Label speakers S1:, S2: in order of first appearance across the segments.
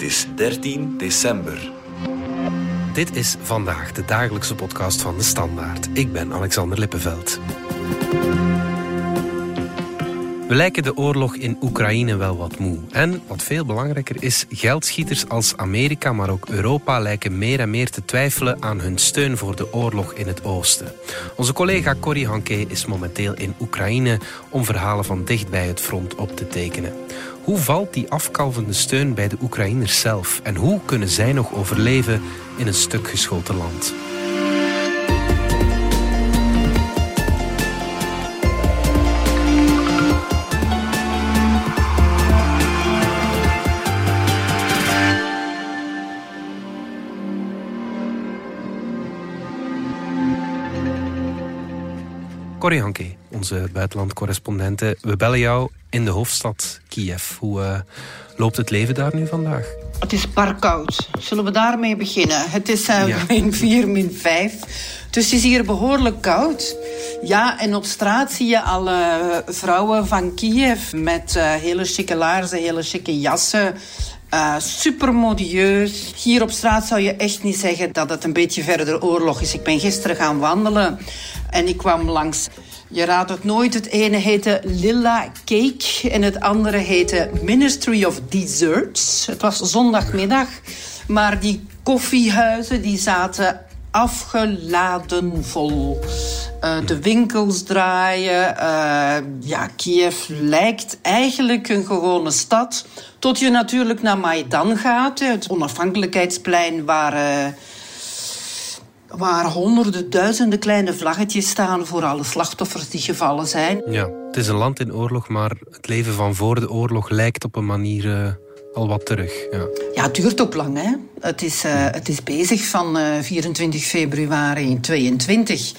S1: Het is 13 december.
S2: Dit is vandaag de dagelijkse podcast van de Standaard. Ik ben Alexander Lippenveld. We lijken de oorlog in Oekraïne wel wat moe. En wat veel belangrijker is, geldschieters als Amerika, maar ook Europa lijken meer en meer te twijfelen aan hun steun voor de oorlog in het oosten. Onze collega Corrie Hanke is momenteel in Oekraïne om verhalen van dicht bij het front op te tekenen. Hoe valt die afkalvende steun bij de Oekraïners zelf? En hoe kunnen zij nog overleven in een stuk geschoten land? Corrie Hanke, onze buitenlandcorrespondente. We bellen jou in de hoofdstad Kiev. Hoe uh, loopt het leven daar nu vandaag?
S3: Het is barkoud. Zullen we daarmee beginnen? Het is uh, ja. min 4, min 5. Dus het is hier behoorlijk koud. Ja, en op straat zie je alle vrouwen van Kiev met uh, hele chique laarzen, hele chique jassen. Uh, super modieus. Hier op straat zou je echt niet zeggen dat het een beetje verder oorlog is. Ik ben gisteren gaan wandelen en ik kwam langs. Je raadt het nooit. Het ene heette Lilla Cake en het andere heette Ministry of Desserts. Het was zondagmiddag. Maar die koffiehuizen die zaten afgeladen vol. Uh, de winkels draaien. Uh, ja, Kiev lijkt eigenlijk een gewone stad. Tot je natuurlijk naar Maidan gaat, het onafhankelijkheidsplein waar... Uh, waar honderden, duizenden kleine vlaggetjes staan voor alle slachtoffers die gevallen zijn.
S2: Ja, het is een land in oorlog, maar het leven van voor de oorlog lijkt op een manier al wat terug. Ja.
S3: ja, het duurt ook lang. Hè? Het, is, uh, het is bezig van uh, 24 februari 22.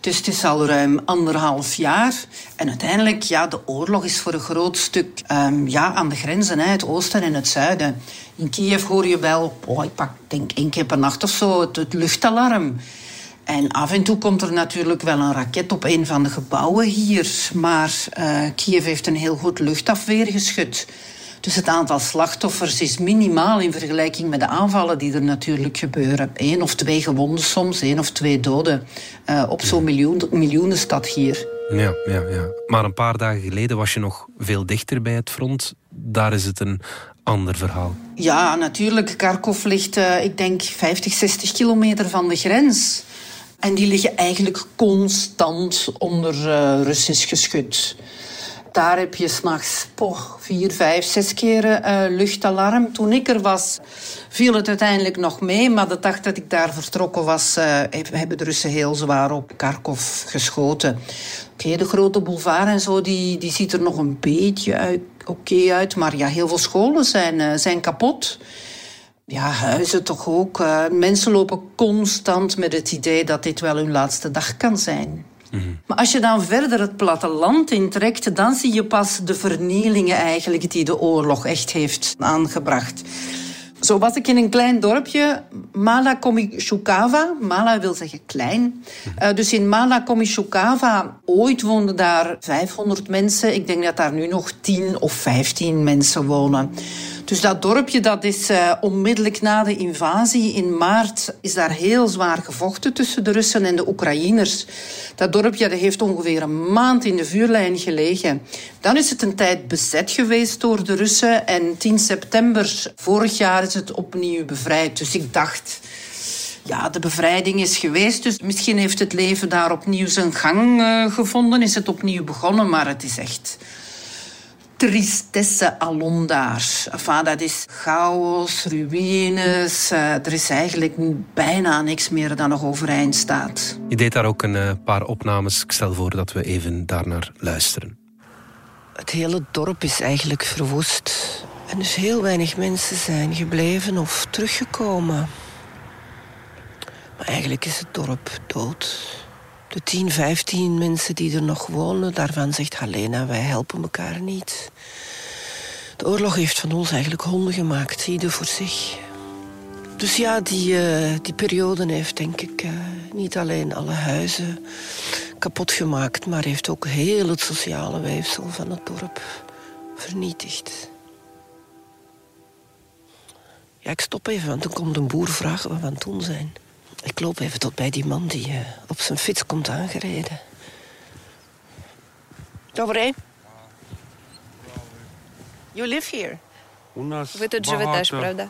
S3: Dus het is al ruim anderhalf jaar. En uiteindelijk, ja, de oorlog is voor een groot stuk um, ja, aan de grenzen, hè, het oosten en het zuiden. In Kiev hoor je wel, oh, ik pak denk één keer per nacht of zo, het, luchtalarm. En af en toe komt er natuurlijk wel een raket op een van de gebouwen hier. Maar uh, Kiev heeft een heel goed luchtafweergeschut. Dus het aantal slachtoffers is minimaal in vergelijking met de aanvallen die er natuurlijk gebeuren. Eén of twee gewonden soms, één of twee doden uh, op zo'n miljoen, miljoenenstad hier.
S2: Ja, ja, ja. Maar een paar dagen geleden was je nog veel dichter bij het front. Daar is het een ander verhaal.
S3: Ja, natuurlijk. Kharkov ligt, uh, ik denk, 50, 60 kilometer van de grens. En die liggen eigenlijk constant onder uh, Russisch geschut. Daar heb je s'nachts vier, vijf, zes keer uh, luchtalarm. Toen ik er was, viel het uiteindelijk nog mee. Maar de dag dat ik daar vertrokken was, uh, hebben de Russen heel zwaar op Kharkov geschoten. Oké, de grote boulevard en zo, die, die ziet er nog een beetje oké uit. Maar ja, heel veel scholen zijn, uh, zijn kapot. Ja, huizen toch ook. mensen lopen constant met het idee dat dit wel hun laatste dag kan zijn. Maar als je dan verder het platteland intrekt, dan zie je pas de vernielingen eigenlijk die de oorlog echt heeft aangebracht. Zo was ik in een klein dorpje, Mala Komishukava. Mala wil zeggen klein. Uh, dus in Mala Komishukava, ooit woonden daar 500 mensen. Ik denk dat daar nu nog 10 of 15 mensen wonen. Dus dat dorpje dat is uh, onmiddellijk na de invasie in maart is daar heel zwaar gevochten tussen de Russen en de Oekraïners. Dat dorpje dat heeft ongeveer een maand in de vuurlijn gelegen. Dan is het een tijd bezet geweest door de Russen en 10 september vorig jaar is het opnieuw bevrijd. Dus ik dacht, ja, de bevrijding is geweest. Dus misschien heeft het leven daar opnieuw zijn gang uh, gevonden. Is het opnieuw begonnen, maar het is echt tristesse alom daar. Enfin, dat is chaos, ruïnes. Uh, er is eigenlijk bijna niks meer dat nog overeind staat.
S2: Je deed daar ook een uh, paar opnames. Ik stel voor dat we even daarnaar luisteren.
S3: Het hele dorp is eigenlijk verwoest. En dus heel weinig mensen zijn gebleven of teruggekomen. Maar eigenlijk is het dorp dood. De 10, 15 mensen die er nog wonen, daarvan zegt Helena, wij helpen elkaar niet. De oorlog heeft van ons eigenlijk honden gemaakt, ieder voor zich. Dus ja, die, uh, die periode heeft denk ik uh, niet alleen alle huizen kapot gemaakt, maar heeft ook heel het sociale weefsel van het dorp vernietigd.
S4: Ja, ik stop even, want dan komt een boer vragen wat we aan het doen zijn. Ik loop even tot bij die man die uh, op zijn fiets komt aangereden. Добре. You live here?
S5: У нас
S6: Ви тут живете
S5: багато,
S6: ж, правда?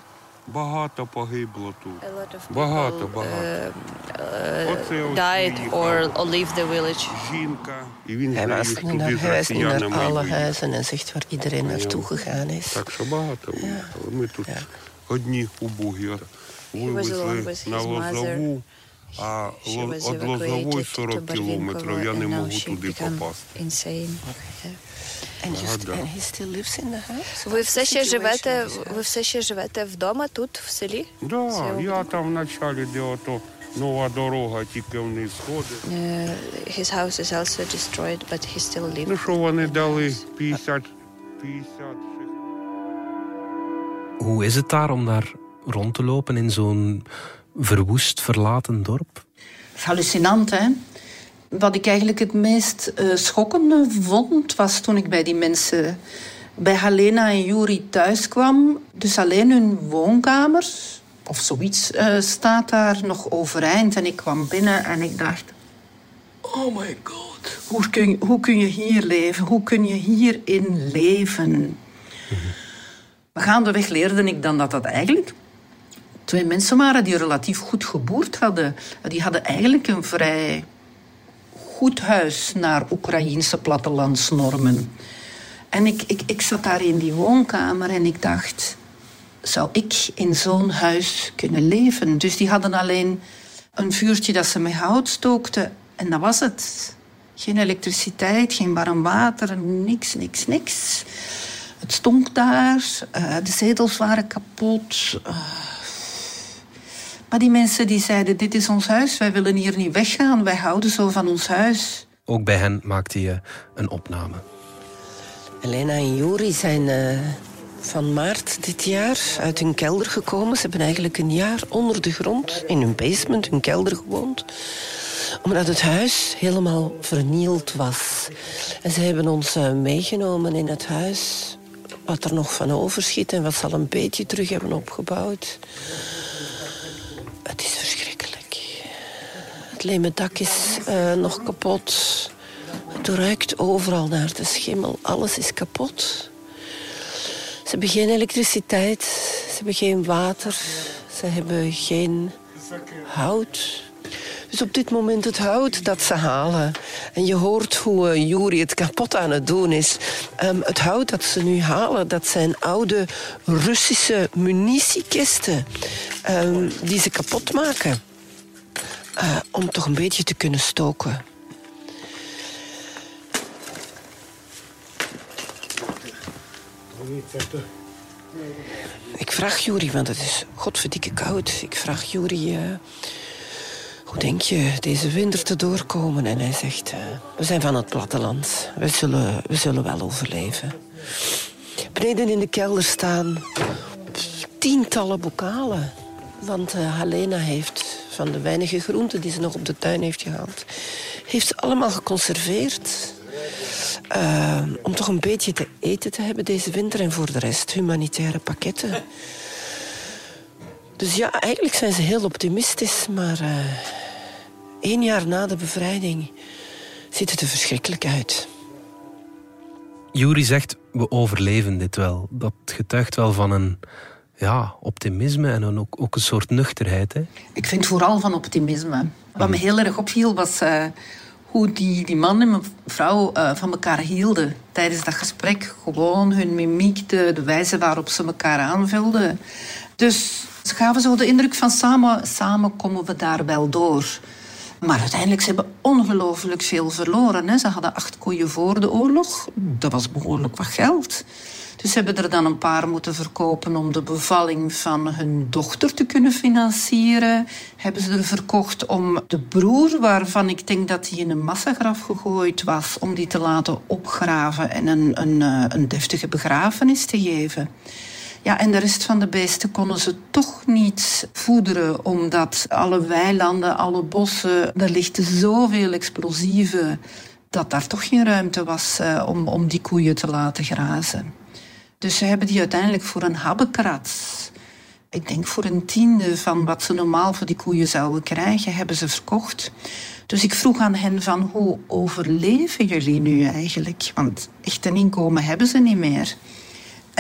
S5: багато погибло тут.
S6: A lot of
S5: Багато,
S6: people,
S5: багато.
S6: uh,
S5: Оце ось
S6: died
S5: виїхав.
S6: or, or leave the village.
S5: Жінка, і він
S4: Hij wijst
S5: заїзд
S4: nu naar,
S5: туди з
S4: hij wijst nu naar
S5: росіянами
S4: alle
S5: виїхав.
S4: huizen en zegt waar iedereen naartoe gegaan is.
S5: Так що багато виїхали. Ми тут
S4: Ja.
S5: одні
S6: убугі.
S5: Вивезли на лозову, а від лозової 40 кілометрів. Я не можу туди попасти.
S6: Ви все ще живете? Ви все ще живете вдома тут, в селі?
S5: Да, я там в началі де ото нова дорога, тільки вниз ходить. Ну що вони дали 50, 50.
S2: Hoe is het daar om daar rond te lopen in zo'n verwoest, verlaten dorp?
S3: Hallucinant, hè? Wat ik eigenlijk het meest eh, schokkende vond, was toen ik bij die mensen, bij Helena en Juri thuis kwam. Dus alleen hun woonkamer, of zoiets, eh, staat daar nog overeind. En ik kwam binnen en ik dacht, oh my god, hoe kun, hoe kun je hier leven? Hoe kun je hierin leven? Gaandeweg leerde ik dan dat dat eigenlijk twee mensen waren die relatief goed geboerd hadden. Die hadden eigenlijk een vrij goed huis naar Oekraïense plattelandsnormen. En ik, ik, ik zat daar in die woonkamer en ik dacht... zou ik in zo'n huis kunnen leven? Dus die hadden alleen een vuurtje dat ze met hout stookten. En dat was het. Geen elektriciteit, geen warm water, niks, niks, niks. Het stonk daar, eh, de zetels waren kapot. eh. maar die mensen die zeiden, dit is ons huis, wij willen hier niet weggaan, wij houden zo van ons huis.
S2: Ook bij hen maakte je een opname.
S4: Elena en Juri zijn eh, van maart dit jaar uit hun kelder gekomen. Ze hebben eigenlijk een jaar onder de grond, in hun basement, hun kelder gewoond. Omdat het huis helemaal vernield was. En ze hebben ons meegenomen in het huis. Wat er nog van overschiet en wat ze al een beetje terug hebben opgebouwd. Het is verschrikkelijk. Het leme dak is eh, nog kapot. Het ruikt overal naar de schimmel. Alles is kapot. Ze hebben geen elektriciteit. Ze hebben geen water. Ze hebben geen hout. Dus op dit moment het hout dat ze halen. En je hoort hoe uh, het kapot aan het doen is. Um, het hout dat ze nu halen, dat zijn oude Russische munitiekisten. Um, die ze kapot maken. Uh, om toch een beetje te kunnen stoken. Ik vraag Juri, want het is godverdikke koud. Ik vraag Juri, uh, hoe denk je deze winter te doorkomen? En hij zegt, uh, we zijn van het platteland. We zullen, we zullen wel overleven. Beneden in de kelder staan tientallen bokalen. Want uh, Helena heeft van de weinige groenten die ze nog op de tuin heeft gehaald... heeft ze allemaal geconserveerd... Uh, om toch een beetje te eten te hebben deze winter en voor de rest humanitaire pakketten. Dus ja, eigenlijk zijn ze heel optimistisch, maar één jaar na de bevrijding ziet het er verschrikkelijk uit.
S2: Juri zegt, we overleven dit wel. Dat getuigt wel van een ja, optimisme en een, ook, ook een soort nuchterheid. Hè?
S3: Ik vind vooral van optimisme. Wat me heel erg opviel was... Uh, hoe die, die man en mevrouw uh, van elkaar hielden tijdens dat gesprek. Gewoon hun mimiek, de, de wijze waarop ze elkaar aanvulden. Dus ze gaven zo de indruk van samen, samen komen we daar wel door. Maar uiteindelijk, ze hebben ongelooflijk veel verloren. Hè. Ze hadden acht koeien voor de oorlog. Dat was behoorlijk wat geld. Dus ze hebben er dan een paar moeten verkopen om de bevalling van hun dochter te kunnen financieren. Hebben ze er verkocht om de broer, waarvan ik denk dat hij in een massagraf gegooid was, om die te laten opgraven en een, een, een deftige begrafenis te geven. Ja, en de rest van de beesten konden ze toch niet voederen, omdat alle weilanden, alle bossen, er ligt zoveel explosieven, dat daar toch geen ruimte was uh, om, om die koeien te laten grazen. Dus ze hebben die uiteindelijk voor een habbekrat Ik denk voor een tiende van wat ze normaal voor die koeien zouden krijgen, hebben ze verkocht. Dus ik vroeg aan hen van hoe overleven jullie nu eigenlijk? Want echt een inkomen hebben ze niet meer.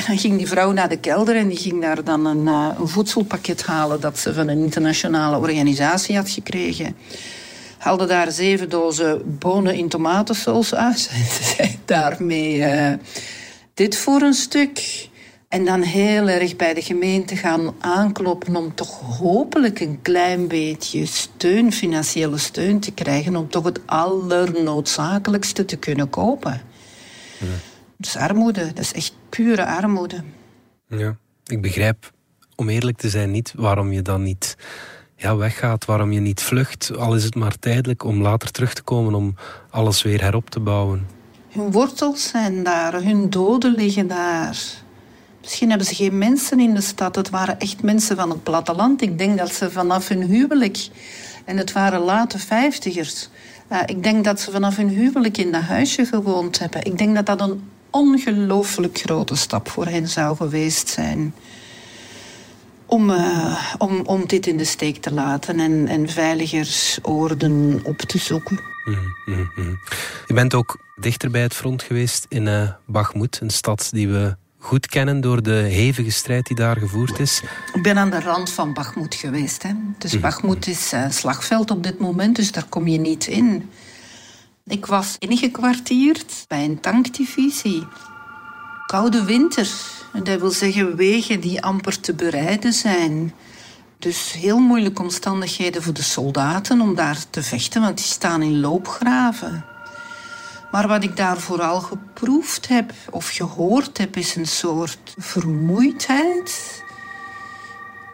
S3: En ging die vrouw naar de kelder en die ging daar dan een, uh, een voedselpakket halen dat ze van een internationale organisatie had gekregen. Haalde daar zeven dozen bonen in tomatensaus uit. En ze zei daarmee uh, dit voor een stuk. En dan heel erg bij de gemeente gaan aankloppen om toch hopelijk een klein beetje steun, financiële steun te krijgen, om toch het allernoodzakelijkste te kunnen kopen. Dat is armoede, dat is echt pure armoede.
S2: Ja, ik begrijp, om eerlijk te zijn, niet waarom je dan niet ja, weggaat, waarom je niet vlucht, al is het maar tijdelijk, om later terug te komen, om alles weer herop te bouwen.
S3: Hun wortels zijn daar, hun doden liggen daar. Misschien hebben ze geen mensen in de stad. Het waren echt mensen van het platteland. Ik denk dat ze vanaf hun huwelijk, en het waren late vijftigers, uh, ik denk dat ze vanaf hun huwelijk in dat huisje gewoond hebben. Ik denk dat dat een ongelooflijk grote stap voor hen zou geweest zijn. Om, uh, om, om dit in de steek te laten en, en veiliger oorden op te zoeken. Mm,
S2: mm, mm. Je bent ook dichter bij het front geweest in uh, Bakhmut, een stad die we goed kennen door de hevige strijd die daar gevoerd is?
S3: Ik ben aan de rand van Bakhmut geweest. Hè. Dus. Bakhmut is een slagveld op dit moment, dus daar kom je niet in. Ik was ingekwartierd bij een tankdivisie. Koude winter. Dat wil zeggen wegen die amper te bereiden zijn. Dus heel moeilijke omstandigheden voor de soldaten om daar te vechten, want die staan in loopgraven. Maar wat ik daar vooral geproefd heb of gehoord heb, is een soort vermoeidheid.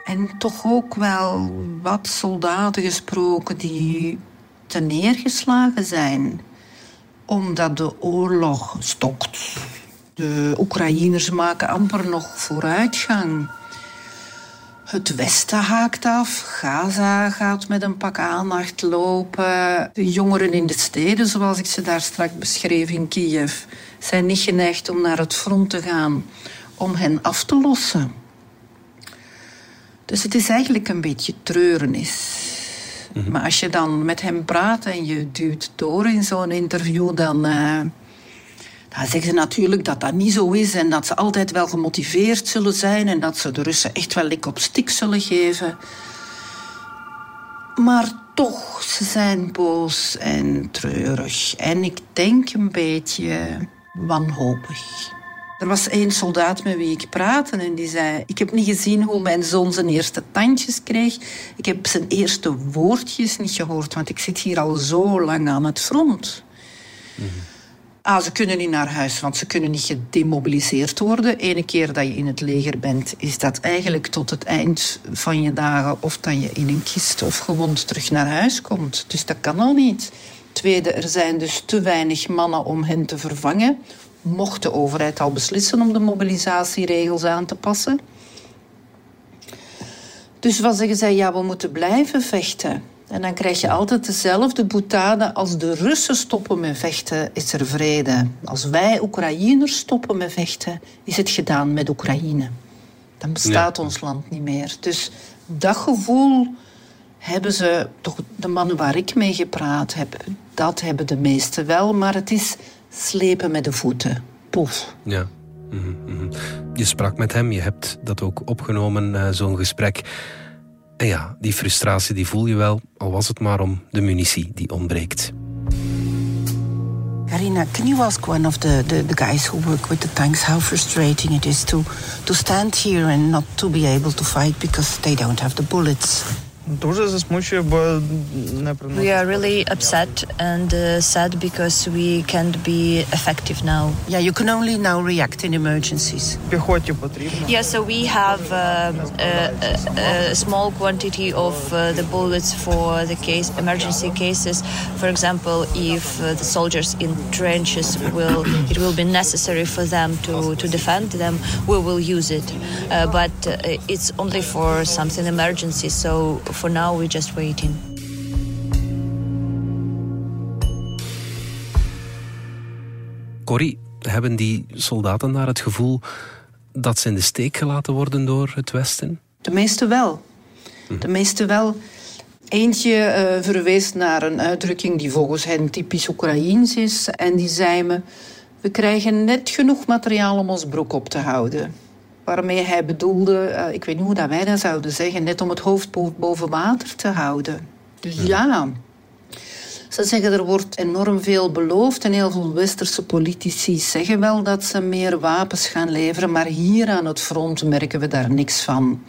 S3: En toch ook wel wat soldaten gesproken die te neergeslagen zijn. Omdat de oorlog stokt. De Oekraïners maken amper nog vooruitgang. Het Westen haakt af. Gaza gaat met een pak aandacht lopen. De jongeren in de steden, zoals ik ze daar straks beschreef in Kiev, zijn niet geneigd om naar het front te gaan om hen af te lossen. Dus het is eigenlijk een beetje treurenis. Mhm. Maar als je dan met hem praat en je duwt door in zo'n interview, dan. Uh, dan zeggen ze natuurlijk dat dat niet zo is en dat ze altijd wel gemotiveerd zullen zijn en dat ze de Russen echt wel lik op stik zullen geven. Maar toch, ze zijn boos en treurig. En ik denk een beetje wanhopig. Er was één soldaat met wie ik praatte en die zei... Ik heb niet gezien hoe mijn zoon zijn eerste tandjes kreeg. Ik heb zijn eerste woordjes niet gehoord, want ik zit hier al zo lang aan het front. Mm Ah, ze kunnen niet naar huis, want ze kunnen niet gedemobiliseerd worden. Ene keer dat je in het leger bent, is dat eigenlijk tot het eind van je dagen... of dat je in een kist of gewond terug naar huis komt. Dus dat kan al niet. Tweede, er zijn dus te weinig mannen om hen te vervangen. Mocht de overheid al beslissen om de mobilisatieregels aan te passen. Dus wat zeggen zij? Ja, we moeten blijven vechten. En dan krijg je altijd dezelfde boetade. Als de Russen stoppen met vechten, is er vrede. Als wij Oekraïners stoppen met vechten, is het gedaan met Oekraïne. Dan bestaat ons land niet meer. Dus dat gevoel hebben ze, toch de mannen waar ik mee gepraat heb, dat hebben de meesten wel. Maar het is slepen met de voeten. Poef.
S2: Ja. Mhm, mhm. Je sprak met hem, je hebt dat ook opgenomen, uh, zo'n gesprek. En ja, die frustratie die voel je wel, al was het maar om de munitie die ontbreekt.
S3: Karina, can you ask one of the, the, the, guys who work with the tanks how frustrating it is to, to stand here and not to be able to fight because they don't have the bullets?
S7: Дуже засмучує, бо
S6: не We are really upset and uh, sad because we can't be effective now.
S3: Yeah, you can only now react in emergencies.
S7: Піхоті потрібно.
S6: Yeah, so we have uh, a, a, a small quantity of uh, the bullets for the case emergency cases. For example, if uh, the soldiers in trenches will it will be necessary for them to to defend them, we will use it. Uh, but uh, it's only for something emergency, so for now we're just waiting.
S2: Corrie, hebben die soldaten daar het gevoel dat ze in de steek gelaten worden door het Westen?
S3: De meeste wel. De meeste wel. Eentje uh, verwees naar een uitdrukking die volgens hen typisch Oekraïens is. En die zei me: We krijgen net genoeg materiaal om ons broek op te houden. Waarmee hij bedoelde, uh, ik weet niet hoe dat wij dat zouden zeggen, net om het hoofd boven water te houden. Dus ja. Ze zeggen er wordt enorm veel beloofd en heel veel westerse politici zeggen wel dat ze meer wapens gaan leveren, maar hier aan het front merken we daar niks van.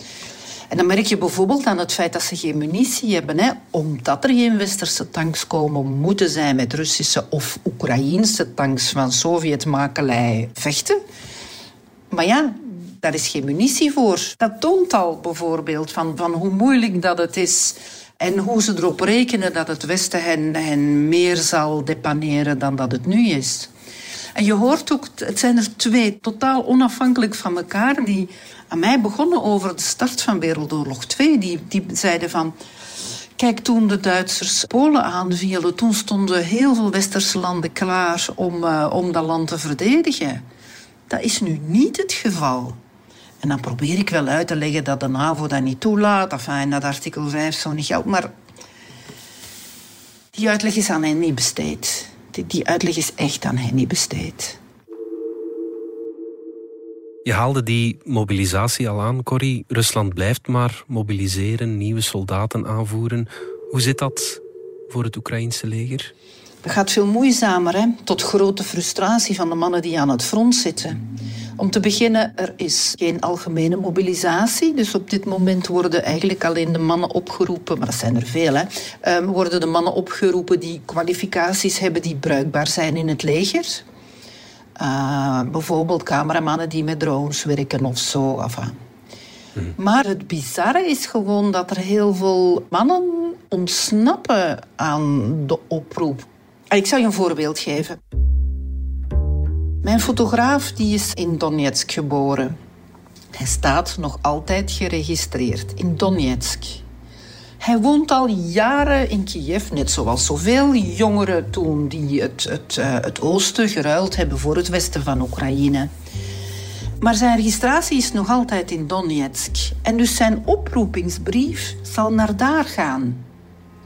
S3: En dan merk je bijvoorbeeld aan het feit dat ze geen munitie hebben. Hè. Omdat er geen westerse tanks komen, moeten zij met Russische of Oekraïense tanks van Sovjetmakelij vechten. Maar ja, daar is geen munitie voor. Dat toont al bijvoorbeeld van, van hoe moeilijk dat het is en hoe ze erop rekenen dat het Westen hen, hen meer zal depaneren dan dat het nu is. En je hoort ook, het zijn er twee, totaal onafhankelijk van elkaar, die aan mij begonnen over de start van Wereldoorlog 2. Die, die zeiden van. Kijk, toen de Duitsers Polen aanvielen, toen stonden heel veel westerse landen klaar om, uh, om dat land te verdedigen. Dat is nu niet het geval. En dan probeer ik wel uit te leggen dat de NAVO dat niet toelaat. Enfin, dat artikel 5 zo niet geldt. Maar die uitleg is aan hen niet besteed. Die, die uitleg is echt aan hen niet besteed.
S2: Je haalde die mobilisatie al aan, Corrie. Rusland blijft maar mobiliseren, nieuwe soldaten aanvoeren. Hoe zit dat voor het Oekraïnse leger?
S3: Dat gaat veel moeizamer, hè? tot grote frustratie van de mannen die aan het front zitten. Om te beginnen, er is geen algemene mobilisatie. Dus op dit moment worden eigenlijk alleen de mannen opgeroepen, maar dat zijn er veel, hè, um, worden de mannen opgeroepen die kwalificaties hebben die bruikbaar zijn in het leger. Uh, bijvoorbeeld cameramannen die met drones werken of zo. Enfin. Hmm. Maar het bizarre is gewoon dat er heel veel mannen ontsnappen aan de oproep. Ik zal je een voorbeeld geven. Mijn fotograaf die is in Donetsk geboren. Hij staat nog altijd geregistreerd in Donetsk. Hij woont al jaren in Kiev, net zoals zoveel jongeren toen die het, het, eh, het oosten geruild hebben voor het westen van Oekraïne. Maar zijn registratie is nog altijd in Donetsk. En dus zijn oproepingsbrief zal naar daar gaan.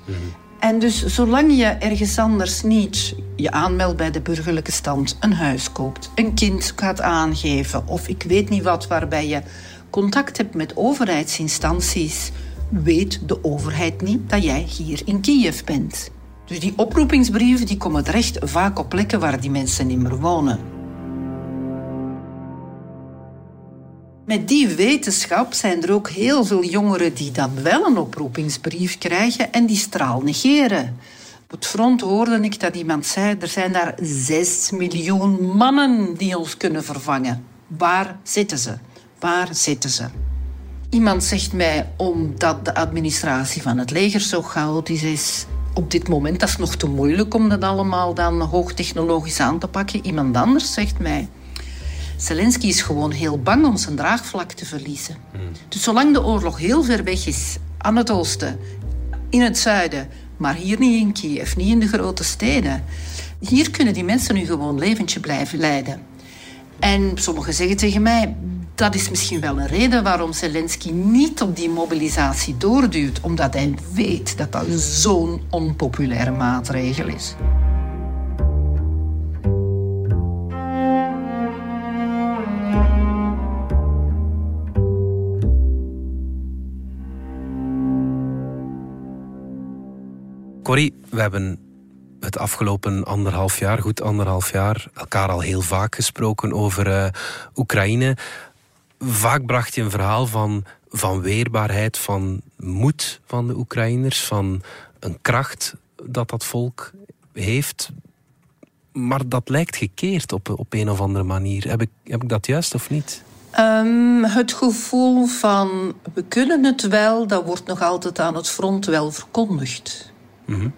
S3: Mhm. En dus zolang je ergens anders niet je aanmeldt bij de burgerlijke stand, een huis koopt, een kind gaat aangeven of ik weet niet wat, waarbij je contact hebt met overheidsinstanties, weet de overheid niet dat jij hier in Kiev bent. Dus die oproepingsbrieven die komen terecht vaak op plekken waar die mensen niet meer wonen. Met die wetenschap zijn er ook heel veel jongeren die dan wel een oproepingsbrief krijgen en die straal negeren. Op het front hoorde ik dat iemand zei: er zijn daar 6 miljoen mannen die ons kunnen vervangen. Waar zitten ze? Waar zitten ze? Iemand zegt mij omdat de administratie van het leger zo chaotisch is. Op dit moment dat is nog te moeilijk om dat allemaal dan hoogtechnologisch aan te pakken. Iemand anders zegt mij Zelensky is gewoon heel bang om zijn draagvlak te verliezen. Hmm. Dus zolang de oorlog heel ver weg is, aan het oosten, in het zuiden, maar hier niet in Kiev, niet in de grote steden, hier kunnen die mensen nu gewoon leventje blijven leiden. En sommigen zeggen tegen mij, dat is misschien wel een reden waarom Zelensky niet op die mobilisatie doorduwt, omdat hij weet dat dat zo'n onpopulaire maatregel is.
S2: Corrie, we hebben het afgelopen anderhalf jaar, goed anderhalf jaar, elkaar al heel vaak gesproken over uh, Oekraïne. Vaak bracht je een verhaal van, van weerbaarheid, van moed van de Oekraïners, van een kracht dat dat volk heeft. Maar dat lijkt gekeerd op, op een of andere manier. Heb ik, heb ik dat juist of niet?
S3: Um, het gevoel van we kunnen het wel, dat wordt nog altijd aan het front wel verkondigd. Mhm.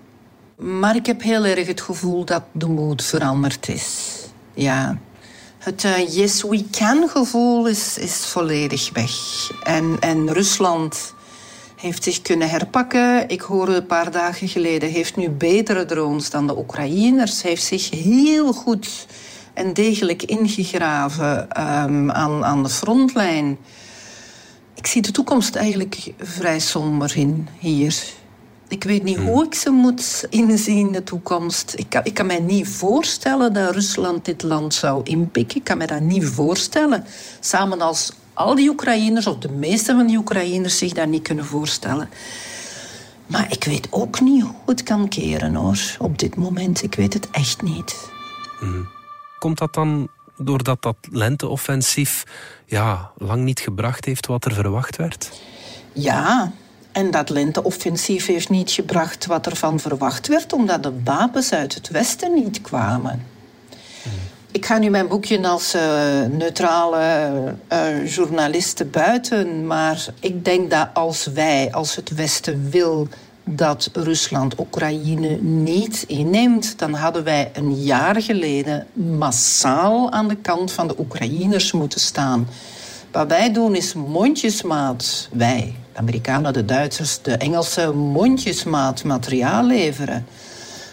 S3: Maar ik heb heel erg het gevoel dat de moed veranderd is. Ja. Het uh, yes we can gevoel is, is volledig weg. En, en Rusland heeft zich kunnen herpakken. Ik hoorde een paar dagen geleden, heeft nu betere drones dan de Oekraïners. Heeft zich heel goed en degelijk ingegraven um, aan, aan de frontlijn. Ik zie de toekomst eigenlijk vrij somber in hier. Ik weet niet hoe ik ze moet inzien, de toekomst. Ik kan, ik kan mij niet voorstellen dat Rusland dit land zou inpikken. Ik kan me dat niet voorstellen. Samen als al die Oekraïners, of de meeste van die Oekraïners, zich dat niet kunnen voorstellen. Maar ik weet ook niet hoe het kan keren, hoor. Op dit moment, ik weet het echt niet.
S2: Komt dat dan doordat dat lenteoffensief ja, lang niet gebracht heeft wat er verwacht werd?
S3: Ja, en dat lenteoffensief heeft niet gebracht wat ervan verwacht werd, omdat de wapens uit het Westen niet kwamen. Ik ga nu mijn boekje als eh, neutrale uh, journaliste buiten, maar ik denk dat als wij, als het Westen wil dat Rusland Oekraïne niet inneemt, dan hadden wij een jaar geleden massaal aan de kant van de Oekraïners moeten staan. Wat wij doen is mondjesmaat, wij, de Amerikanen, de Duitsers, de Engelsen, mondjesmaat materiaal leveren.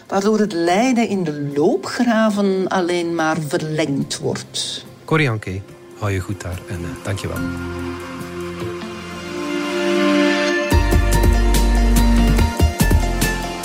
S3: Waardoor het lijden in de loopgraven alleen maar verlengd wordt.
S2: Corianke, hou je goed daar en uh, dank